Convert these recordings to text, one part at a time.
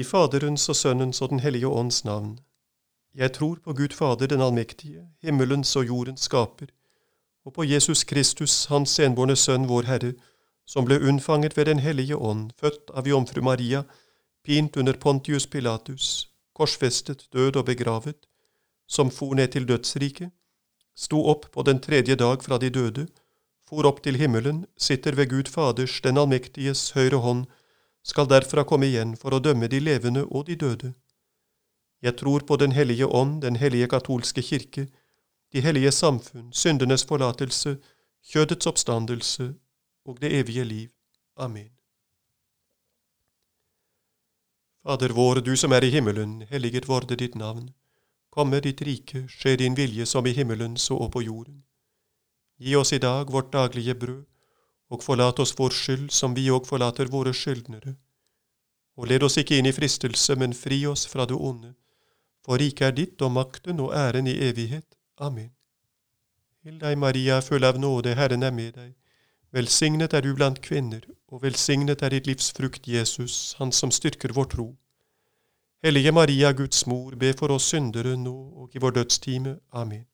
I Faderens og Sønnens og Den hellige ånds navn. Jeg tror på Gud Fader den allmektige, himmelens og jordens skaper, og på Jesus Kristus, Hans enbårne Sønn, vår Herre, som ble unnfanget ved Den hellige ånd, født av Jomfru Maria, pint under Pontius Pilatus, korsfestet, død og begravet, som for ned til dødsriket, sto opp på den tredje dag fra de døde, for opp til himmelen, sitter ved Gud Faders, den allmektiges, høyre hånd, skal derfra komme igjen for å dømme de levende og de døde. Jeg tror på Den hellige ånd, den hellige katolske kirke, de hellige samfunn, syndenes forlatelse, kjødets oppstandelse og det evige liv. Amen. Fader vår, du som er i himmelen, helliget vorde ditt navn. Komme ditt rike, skje din vilje som i himmelen så og på jorden. Gi oss i dag vårt daglige brød, og forlat oss vår skyld som vi òg forlater våre skyldnere. Og led oss ikke inn i fristelse, men fri oss fra det onde. For riket er ditt og makten og æren i evighet. Amen. Hill deg, Maria, full av nåde, Herren er med deg. Velsignet er du blant kvinner, og velsignet er ditt livs frukt, Jesus, Han som styrker vår tro. Hellige Maria, Guds mor, be for oss syndere nå og i vår dødstime. Amen.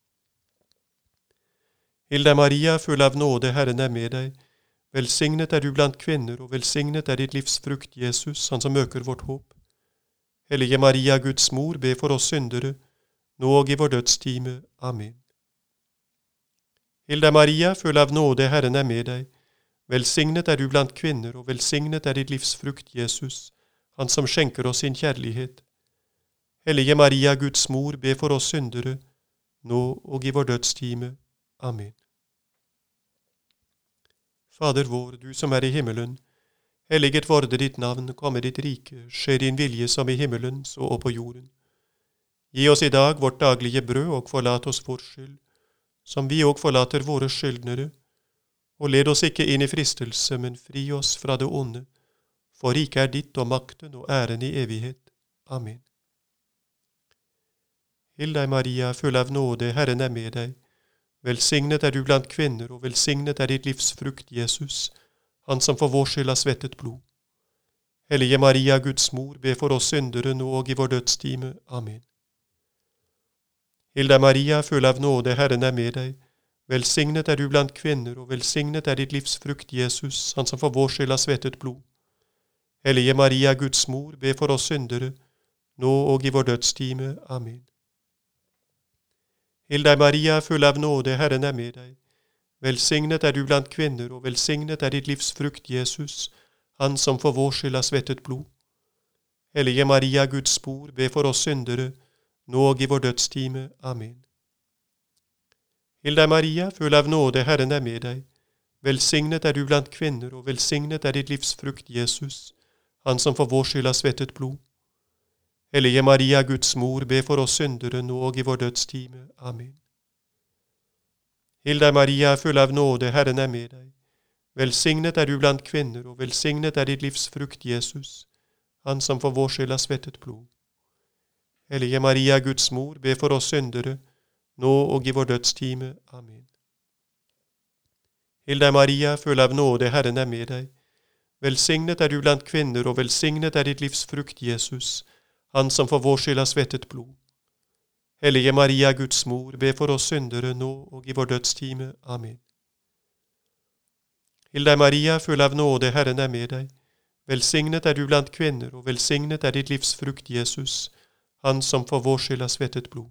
Hill deg, Maria, full av nåde, Herren er med deg. Velsignet er du blant kvinner, og velsignet er ditt livs frukt, Jesus, Han som øker vårt håp. Hellige Maria, Guds mor, be for oss syndere, nå og i vår dødstime. Amen. Hilda Maria, full av nåde, Herren er med deg. Velsignet er du blant kvinner, og velsignet er ditt livs frukt, Jesus, Han som skjenker oss sin kjærlighet. Hellige Maria, Guds mor, be for oss syndere, nå og i vår dødstime. Amen. Fader vår, du som er i himmelen. Helliget vorde ditt navn, komme ditt rike, skje din vilje som i himmelen, så og på jorden. Gi oss i dag vårt daglige brød, og forlat oss vår skyld, som vi òg forlater våre skyldnere. Og led oss ikke inn i fristelse, men fri oss fra det onde, for riket er ditt og makten og æren i evighet. Amen. Hill deg, Maria, full av nåde, Herren er med deg. Velsignet er du blant kvinner, og velsignet er ditt livs frukt, Jesus, Han som for vår skyld har svettet blod. Hellige Maria, Guds mor, be for oss syndere nå og i vår dødstime. Amen. Hilda Maria, full av nåde, Herren er med deg. Velsignet er du blant kvinner, og velsignet er ditt livs frukt, Jesus, Han som for vår skyld har svettet blod. Hellige Maria, Guds mor, be for oss syndere, nå og i vår dødstime. Amen. Hill deg, Maria, full av nåde, Herren er med deg. Velsignet er du blant kvinner, og velsignet er ditt livs frukt, Jesus, Han som for vår skyld har svettet blod. Hellige Maria, Guds spor, be for oss syndere, nå og i vår dødstime. Amen. Hill deg, Maria, full av nåde, Herren er med deg. Velsignet er du blant kvinner, og velsignet er ditt livs frukt, Jesus, Han som for vår skyld har svettet blod. Hellige Maria, Guds mor, be for oss syndere nå og i vår dødstime. Amen. Hild deg, Maria, full av nåde, Herren er med deg. Velsignet er du blant kvinner, og velsignet er ditt livs frukt, Jesus, Han som for vår skyld har svettet blod. Hellige Maria, Guds mor, be for oss syndere, nå og i vår dødstime. Amen. Hild deg, Maria, full av nåde, Herren er med deg. Velsignet er du blant kvinner, og velsignet er ditt livs frukt, Jesus, han som for vår skyld har svettet blod. Hellige Maria, Guds mor, be for oss syndere nå og i vår dødstime. Amen. Hill Maria, full av nåde, Herren er med deg. Velsignet er du blant kvinner, og velsignet er ditt livs frukt, Jesus, han som for vår skyld har svettet blod.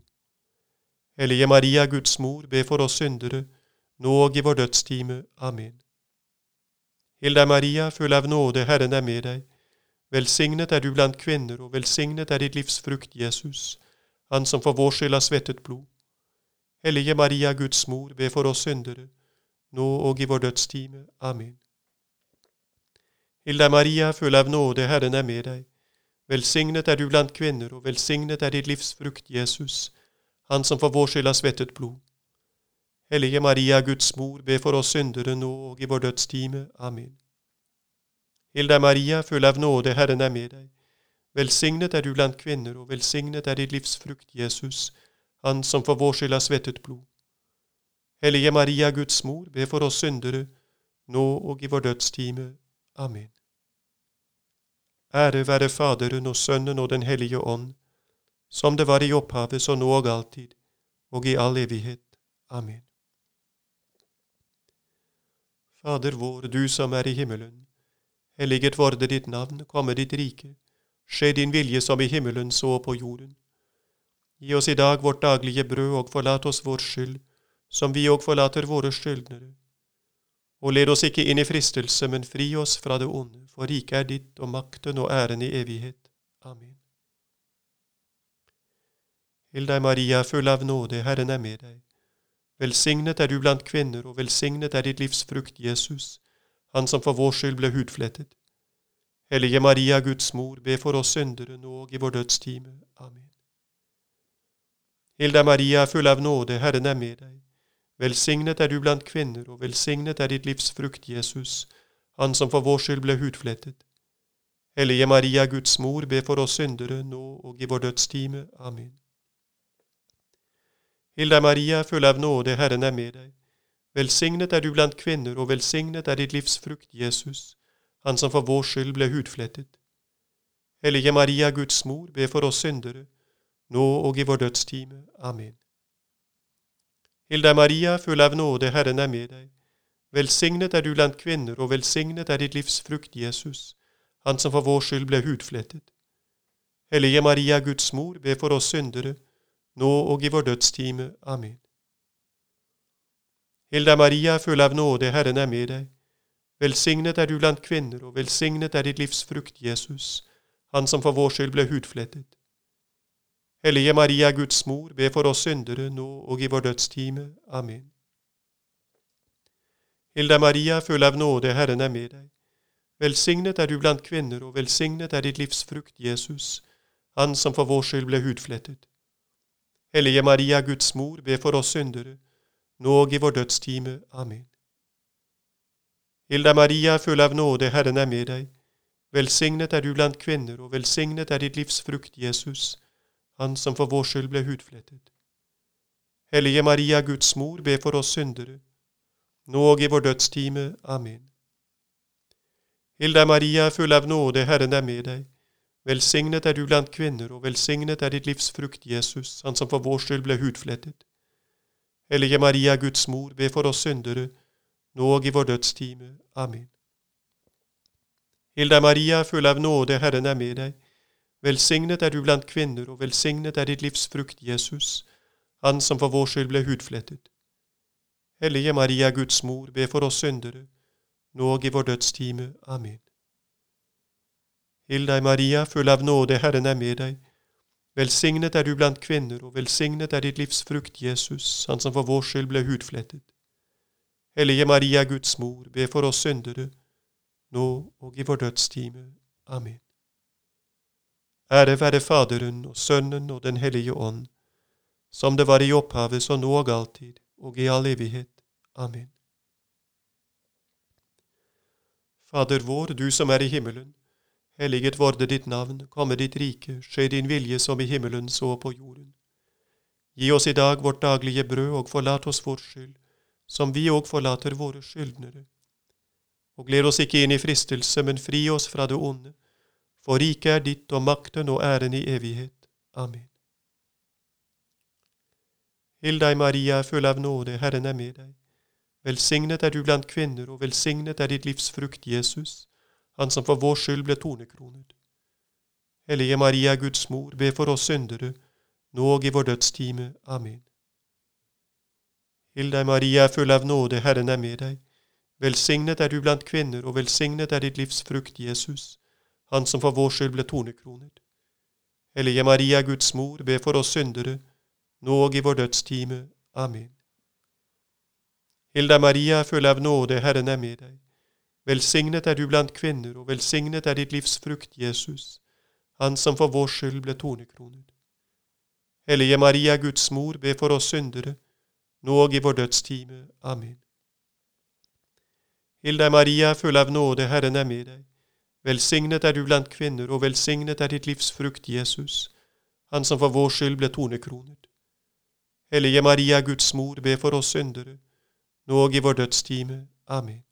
Hellige Maria, Guds mor, be for oss syndere, nå og i vår dødstime. Amen. Hill Maria, full av nåde, Herren er med deg. Velsignet er du blant kvinner, og velsignet er ditt livs frukt, Jesus, Han som for vår skyld har svettet blod. Hellige Maria, Guds mor, be for oss syndere, nå og i vår dødstime. Amen. Hilda Maria, full av nåde, Herren er med deg. Velsignet er du blant kvinner, og velsignet er ditt livs frukt, Jesus, Han som for vår skyld har svettet blod. Hellige Maria, Guds mor, be for oss syndere nå og i vår dødstime. Amen. Hill deg, Maria, full av nåde, Herren er med deg. Velsignet er du blant kvinner, og velsignet er ditt livs frukt, Jesus, Han som for vår skyld har svettet blod. Hellige Maria, Guds mor, be for oss syndere, nå og i vår dødstime. Amen. Ære være Faderen og Sønnen og Den hellige ånd, som det var i opphavet, så nå og alltid, og i all evighet. Amen. Fader vår, du som er i himmelen. Helliget vorde ditt navn, komme ditt rike. Skje din vilje som i himmelen, så på jorden. Gi oss i dag vårt daglige brød, og forlat oss vår skyld, som vi òg forlater våre skyldnere. Og led oss ikke inn i fristelse, men fri oss fra det onde, for riket er ditt og makten og æren i evighet. Amen. Hill deg, Maria, full av nåde, Herren er med deg. Velsignet er du blant kvinner, og velsignet er ditt livs frukt, Jesus, han som for vår skyld ble hudflettet. Hellige Maria, Guds mor, be for oss syndere nå og i vår dødstime. Amen. Hilda Maria, full av nåde, Herren er med deg. Velsignet er du blant kvinner, og velsignet er ditt livs frukt, Jesus, han som for vår skyld ble hudflettet. Hellige Maria, Guds mor, be for oss syndere nå og i vår dødstime. Amen. Hilda Maria, full av nåde, Herren er med deg. Velsignet er du blant kvinner, og velsignet er ditt livs frukt, Jesus, han som for vår skyld ble hudflettet. Hellige Maria, Guds mor, be for oss syndere, nå og i vår dødstime. Amen. Hilda Maria, full av nåde, Herren er med deg. Velsignet er du blant kvinner, og velsignet er ditt livs frukt, Jesus, han som for vår skyld ble hudflettet. Hellige Maria, Guds mor, be for oss syndere, nå og i vår dødstime. Amen. Hilda Maria, full av nåde, Herren er med deg. Velsignet er du blant kvinner, og velsignet er ditt livs frukt, Jesus, han som for vår skyld ble hudflettet. Hellige Maria, Guds mor, be for oss syndere, nå og i vår dødstime. Amen. Hilda Maria, full av nåde, Herren er med deg. Velsignet er du blant kvinner, og velsignet er ditt livs frukt, Jesus, han som for vår skyld ble hudflettet. Hellige Maria, Guds mor, be for oss syndere, nå og i vår dødstime. Amen. Hilda Maria, full av nåde, Herren er med deg. Velsignet er du blant kvinner, og velsignet er ditt livs frukt, Jesus, han som for vår skyld ble hudflettet. Hellige Maria, Guds mor, be for oss syndere, nå og i vår dødstime. Amen. Hilda Maria, full av nåde, Herren er med deg. Velsignet er du blant kvinner, og velsignet er ditt livs frukt, Jesus, han som for vår skyld ble hudflettet. Hellige Maria, Guds mor, be for oss syndere, nå og i vår dødstime. Amen. Hilda Maria, full av nåde, Herren er med deg. Velsignet er du blant kvinner, og velsignet er ditt livs frukt, Jesus, han som for vår skyld ble hudflettet. Hellige Maria, Guds mor, be for oss syndere, nå og i vår dødstime. Amen. Hill deg, Maria, full av nåde, Herren er med deg. Velsignet er du blant kvinner, og velsignet er ditt livs frukt, Jesus, han som for vår skyld ble hudflettet. Hellige Maria, Guds mor, be for oss syndere, nå og i vår dødstime. Amen. Ære være Faderen og Sønnen og Den hellige ånd, som det var i opphavet, så nå og alltid, og i all evighet. Amen. Fader vår, du som er i himmelen. Helliget vorde ditt navn, komme ditt rike, skje din vilje som i himmelen så på jorden. Gi oss i dag vårt daglige brød, og forlat oss vår skyld, som vi òg forlater våre skyldnere. Og gled oss ikke inn i fristelse, men fri oss fra det onde, for riket er ditt og makten og æren i evighet. Amen. Hill deg, Maria, full av nåde, Herren er med deg. Velsignet er du blant kvinner, og velsignet er ditt livs frukt, Jesus, han som for vår skyld ble tornekronet. Hellige Maria, Guds mor, be for oss syndere, nå og i vår dødstime. Amen. Hill deg, Maria, full av nåde, Herren er med deg. Velsignet er du blant kvinner, og velsignet er ditt livs frukt, Jesus, han som for vår skyld ble tornekronet. Hellige Maria, Guds mor, be for oss syndere, nå og i vår dødstime. Amen. Hilda Maria, full av nåde, Herren er med deg. Velsignet er du blant kvinner, og velsignet er ditt livs frukt, Jesus, han som for vår skyld ble tornekronet. Hellige Maria, Guds mor, be for oss syndere, nå og i vår dødstime. Amen. Hilde Maria, full av nåde, Herren er med deg. Velsignet er du blant kvinner, og velsignet er ditt livs frukt, Jesus, han som for vår skyld ble tornekronet. Hellige Maria, Guds mor, be for oss syndere, nå og i vår dødstime. Amen.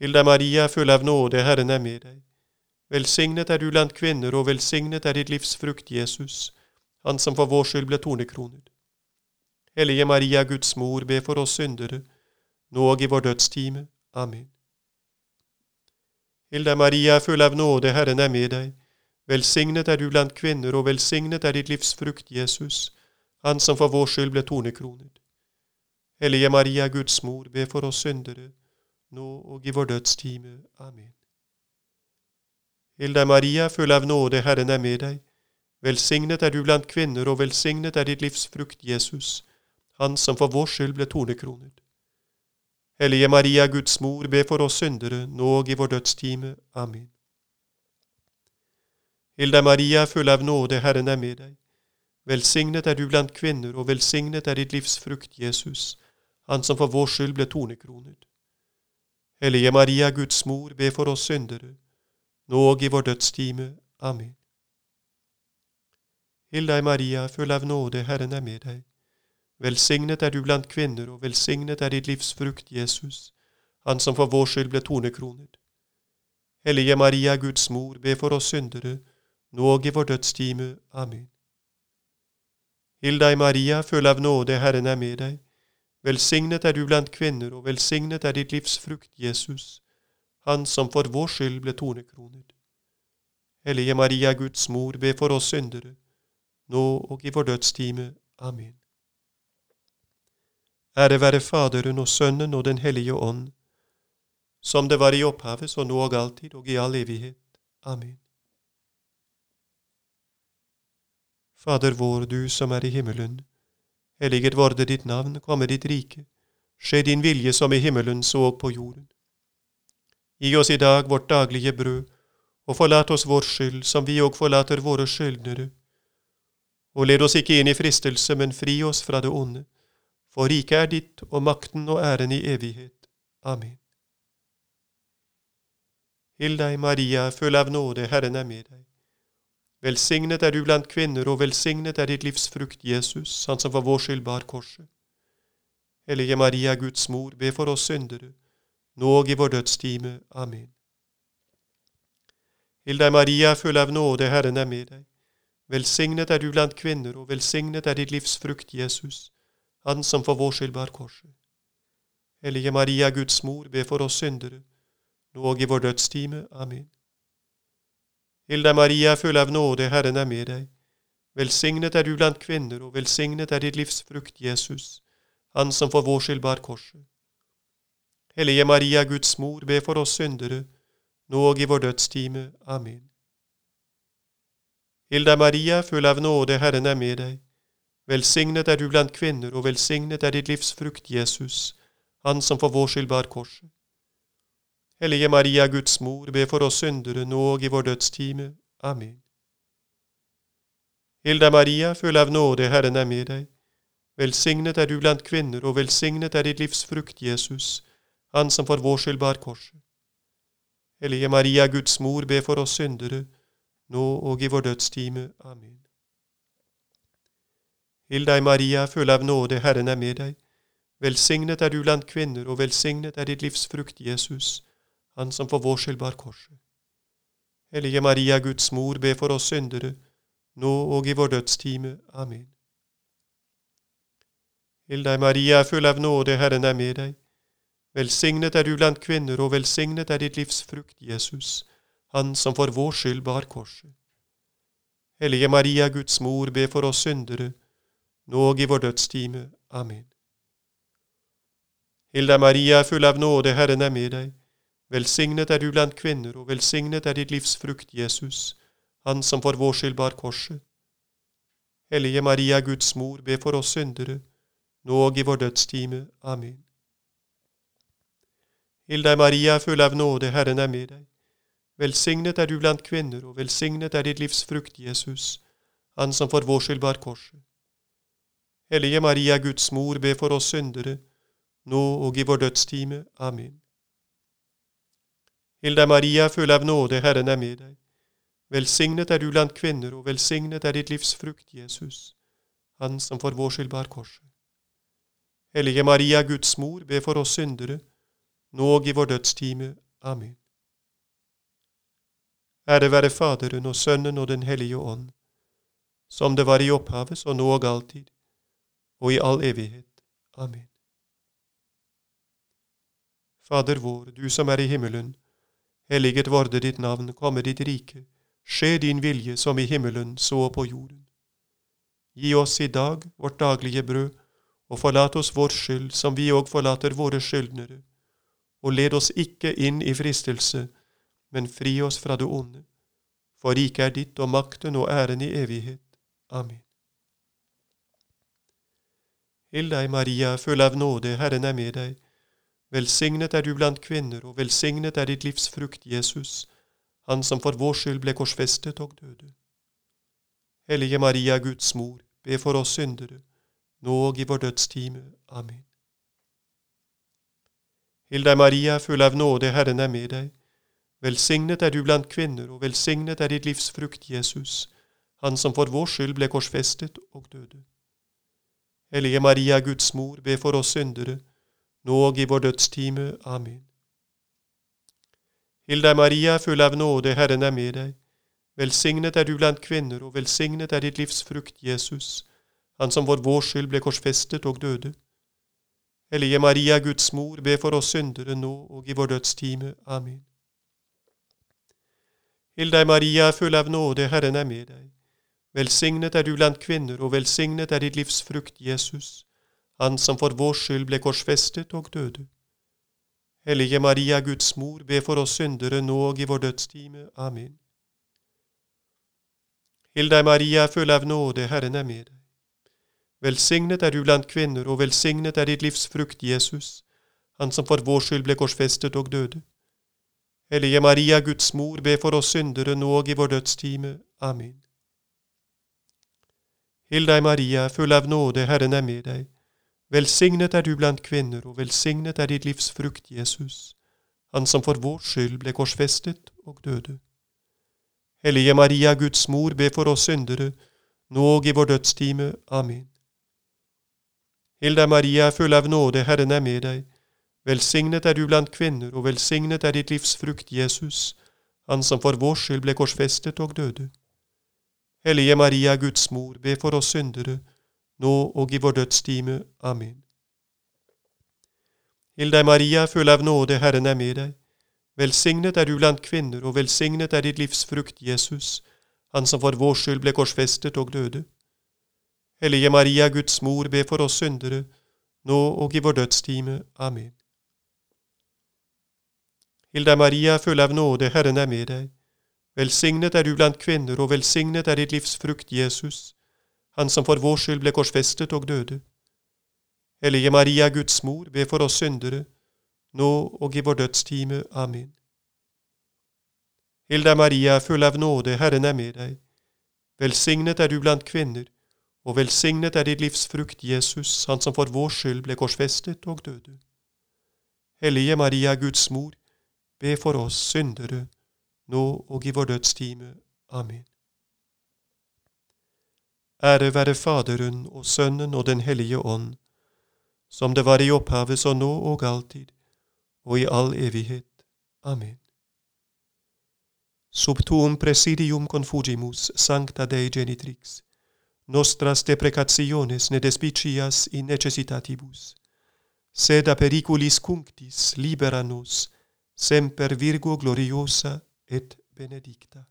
Hilda Maria, full av nåde, Herren er med deg. Velsignet er du blant kvinner, og velsignet er ditt livs frukt, Jesus, han som for vår skyld ble tornekronet. Hellige Maria, Guds mor, be for oss syndere, nå og i vår dødstime. Amen. Hilde Maria, full av nåde, Herren er med deg. Velsignet er du blant kvinner, og velsignet er ditt livs frukt, Jesus, han som for vår skyld ble tornekronet. Hellige Maria, Guds mor, be for oss syndere, nå og i vår dødstime. Amen. Hilde Maria, full av nåde, Herren er med deg. Velsignet er du blant kvinner, og velsignet er ditt livs frukt, Jesus, han som for vår skyld ble tornekronet. Hellige Maria, Guds mor, be for oss syndere, nå og i vår dødstime. Amen. Hilde Maria, full av nåde, Herren er med deg. Velsignet er du blant kvinner, og velsignet er ditt livs frukt, Jesus, han som for vår skyld ble tornekronet. Hellige Maria, Guds mor, be for oss syndere, nå og i vår dødstime. Amen. Hill deg, Maria, full av nåde, Herren er med deg. Velsignet er du blant kvinner, og velsignet er ditt livs frukt, Jesus, han som for vår skyld ble tornekronet. Hellige Maria, Guds mor, be for oss syndere, nå og i vår dødstime. Amen. Hill deg, Maria, full av nåde, Herren er med deg. Velsignet er du blant kvinner, og velsignet er ditt livs frukt, Jesus, han som for vår skyld ble tornekronet. Hellige Maria, Guds mor, be for oss syndere, nå og i vår dødstime. Amen. Ære være Faderen og Sønnen og Den hellige ånd, som det var i opphavet, så nå og alltid og i all evighet. Amen. Fader vår, du som er i himmelen. Helliget vorde ditt navn, komme ditt rike. Skje din vilje som i himmelen, så på jorden. Gi oss i dag vårt daglige brød, og forlat oss vår skyld, som vi òg forlater våre skyldnere og led oss ikke inn i fristelse, men fri oss fra det onde. For riket er ditt, og makten og æren i evighet. Amen. Hill deg, Maria, full av nåde, Herren er med deg. Velsignet er du blant kvinner, og velsignet er ditt livs frukt, Jesus, han som for vår skyld bar korset. Hellige Maria, Guds mor, be for oss syndere, nå og i vår dødstime. Amen. Hill deg, Maria, full av nåde, Herren er med deg. Velsignet er du blant kvinner, og velsignet er ditt livs frukt, Jesus, Han som for vår skyld bar korset. Hellige Maria, Guds mor, be for oss syndere, nå og i vår dødstime. Amen. Hilda Maria, full av nåde, Herren er med deg. Velsignet er du blant kvinner, og velsignet er ditt livs frukt, Jesus, Han som for vår skyld bar korset. Hellige Maria, Guds mor, be for oss syndere, nå og i vår dødstime. Amen. Hilda Maria, full av nåde, Herren er med deg. Velsignet er du blant kvinner, og velsignet er ditt livs frukt, Jesus, Han som for vår skyld bar korset. Hellige Maria, Guds mor, be for oss syndere, nå og i vår dødstime. Amen. Hilda Maria, full av nåde, Herren er med deg. Velsignet er du blant kvinner, og velsignet er ditt livs frukt, Jesus, Han som for vår skyld bar korset. Hellige Maria, Guds mor, be for oss syndere, nå og i vår dødstime. Amen. Hild deg, Maria, full av nåde, Herren er med deg. Velsignet er du blant kvinner, og velsignet er ditt livs frukt, Jesus, Han som for vår skyld bar korset. Hellige Maria, Guds mor, be for oss syndere, nå og i vår dødstime. Amen. Hill deg, Maria, full av nåde, Herren er med deg. Velsignet er du blant kvinner, og velsignet er ditt livs frukt, Jesus, han som for vår skyld bar korset. Hellige Maria, Guds mor, be for oss syndere, nå og i vår dødstime. Amen. Hilda Maria, full av nåde, Herren er med deg. Velsignet er du blant kvinner, og velsignet er ditt livs frukt, Jesus, Han som for vår skyld bar korset. Hellige Maria, Guds mor, be for oss syndere, nå og i vår dødstime. Amen. Hilda Maria, full av nåde, Herren er med deg. Velsignet er du blant kvinner, og velsignet er ditt livs frukt, Jesus, Han som for vår skyld bar korset. Hellige Maria, Guds mor, be for oss syndere, nå og i vår dødstime. Amen. Hilda Maria, full av nåde, Herren er med deg. Velsignet er du blant kvinner, og velsignet er ditt livs frukt, Jesus, Han som for vår skyld bar korset. Hellige Maria, Guds mor, be for oss syndere, nå og i vår dødstime. Amen. Ære være Faderen og Sønnen og Den hellige ånd, som det var i opphavet, så nå og alltid, og i all evighet. Amen. Fader vår, du som er i himmelen. Helliget vorde ditt navn, komme ditt rike. Skje din vilje som i himmelen, så på jorden. Gi oss i dag vårt daglige brød, og forlat oss vår skyld som vi òg forlater våre skyldnere. Og led oss ikke inn i fristelse, men fri oss fra det onde. For riket er ditt og makten og æren i evighet. Amen. Hill deg, Maria, full av nåde, Herren er med deg. Velsignet er du blant kvinner, og velsignet er ditt livs frukt, Jesus, han som for vår skyld ble korsfestet og døde. Hellige Maria, Guds mor, be for oss syndere, nå og i vår dødstime. Amen. Hill deg, Maria, full av nåde, Herren er med deg. Velsignet er du blant kvinner, og velsignet er ditt livs frukt, Jesus, han som for vår skyld ble korsfestet og døde. Hellige Maria, Guds mor, be for oss syndere, nå og i vår dødstime. Amen. Hilde, Maria, full av nåde, Herren er med deg. Velsignet er du blant kvinner, og velsignet er ditt livs frukt, Jesus, han som for vår skyld ble korsfestet og døde. Hellige Maria, Guds mor, be for oss syndere nå og i vår dødstime. Amen. Hilde, Maria, full av nåde, Herren er med deg. Velsignet er du blant kvinner, og velsignet er ditt livs frukt, Jesus, han som for vår skyld ble korsfestet og døde. Hellige Maria, Guds mor, be for oss syndere nå og i vår dødstime. Amen. Hill deg, Maria, full av nåde, Herren er med deg. Velsignet er du blant kvinner, og velsignet er ditt livs frukt, Jesus, han som for vår skyld ble korsfestet og døde. Hellige Maria, Guds mor, be for oss syndere nå og i vår dødstime. Amen. Hill deg, Maria, full av nåde, Herren er med deg. Velsignet er du blant kvinner, og velsignet er ditt livs frukt, Jesus, han som for vår skyld ble korsfestet og døde. Hellige Maria, Guds mor, be for oss syndere, nå og i vår dødstime. Amen. Hilda Maria, full av nåde, Herren er med deg. Velsignet er du blant kvinner, og velsignet er ditt livs frukt, Jesus, han som for vår skyld ble korsfestet og døde. Hellige Maria, Guds mor, be for oss syndere, nå og i vår dødstime. Amen. Hilde deg, Maria, full av nåde, Herren er med deg. Velsignet er du blant kvinner, og velsignet er ditt livs frukt, Jesus, han som for vår skyld ble korsfestet og døde. Hellige Maria, Guds mor, be for oss syndere, nå og i vår dødstime. Amen. Hilde Maria, full av nåde, Herren er med deg. Velsignet er du blant kvinner, og velsignet er ditt livs frukt, Jesus, han som for vår skyld ble korsfestet og døde. Hellige Maria, Guds mor, be for oss syndere, nå og i vår dødstime. Amen. Hilda Maria, full av nåde, Herren er med deg. Velsignet er du blant kvinner, og velsignet er ditt livs frukt, Jesus, han som for vår skyld ble korsfestet og døde. Hellige Maria, Guds mor, be for oss syndere, nå og i vår dødstime. Amen. Ære være Faderen og Sønnen og den helige Ånd, som det var i opphavet, så nå og alltid, og i all evighet. Amen. Sub tuum presidium confugimus sancta Dei genitrix, nostras deprecationes ne despicias in necessitatibus, sed a periculis cunctis libera nos, semper Virgo gloriosa et benedicta.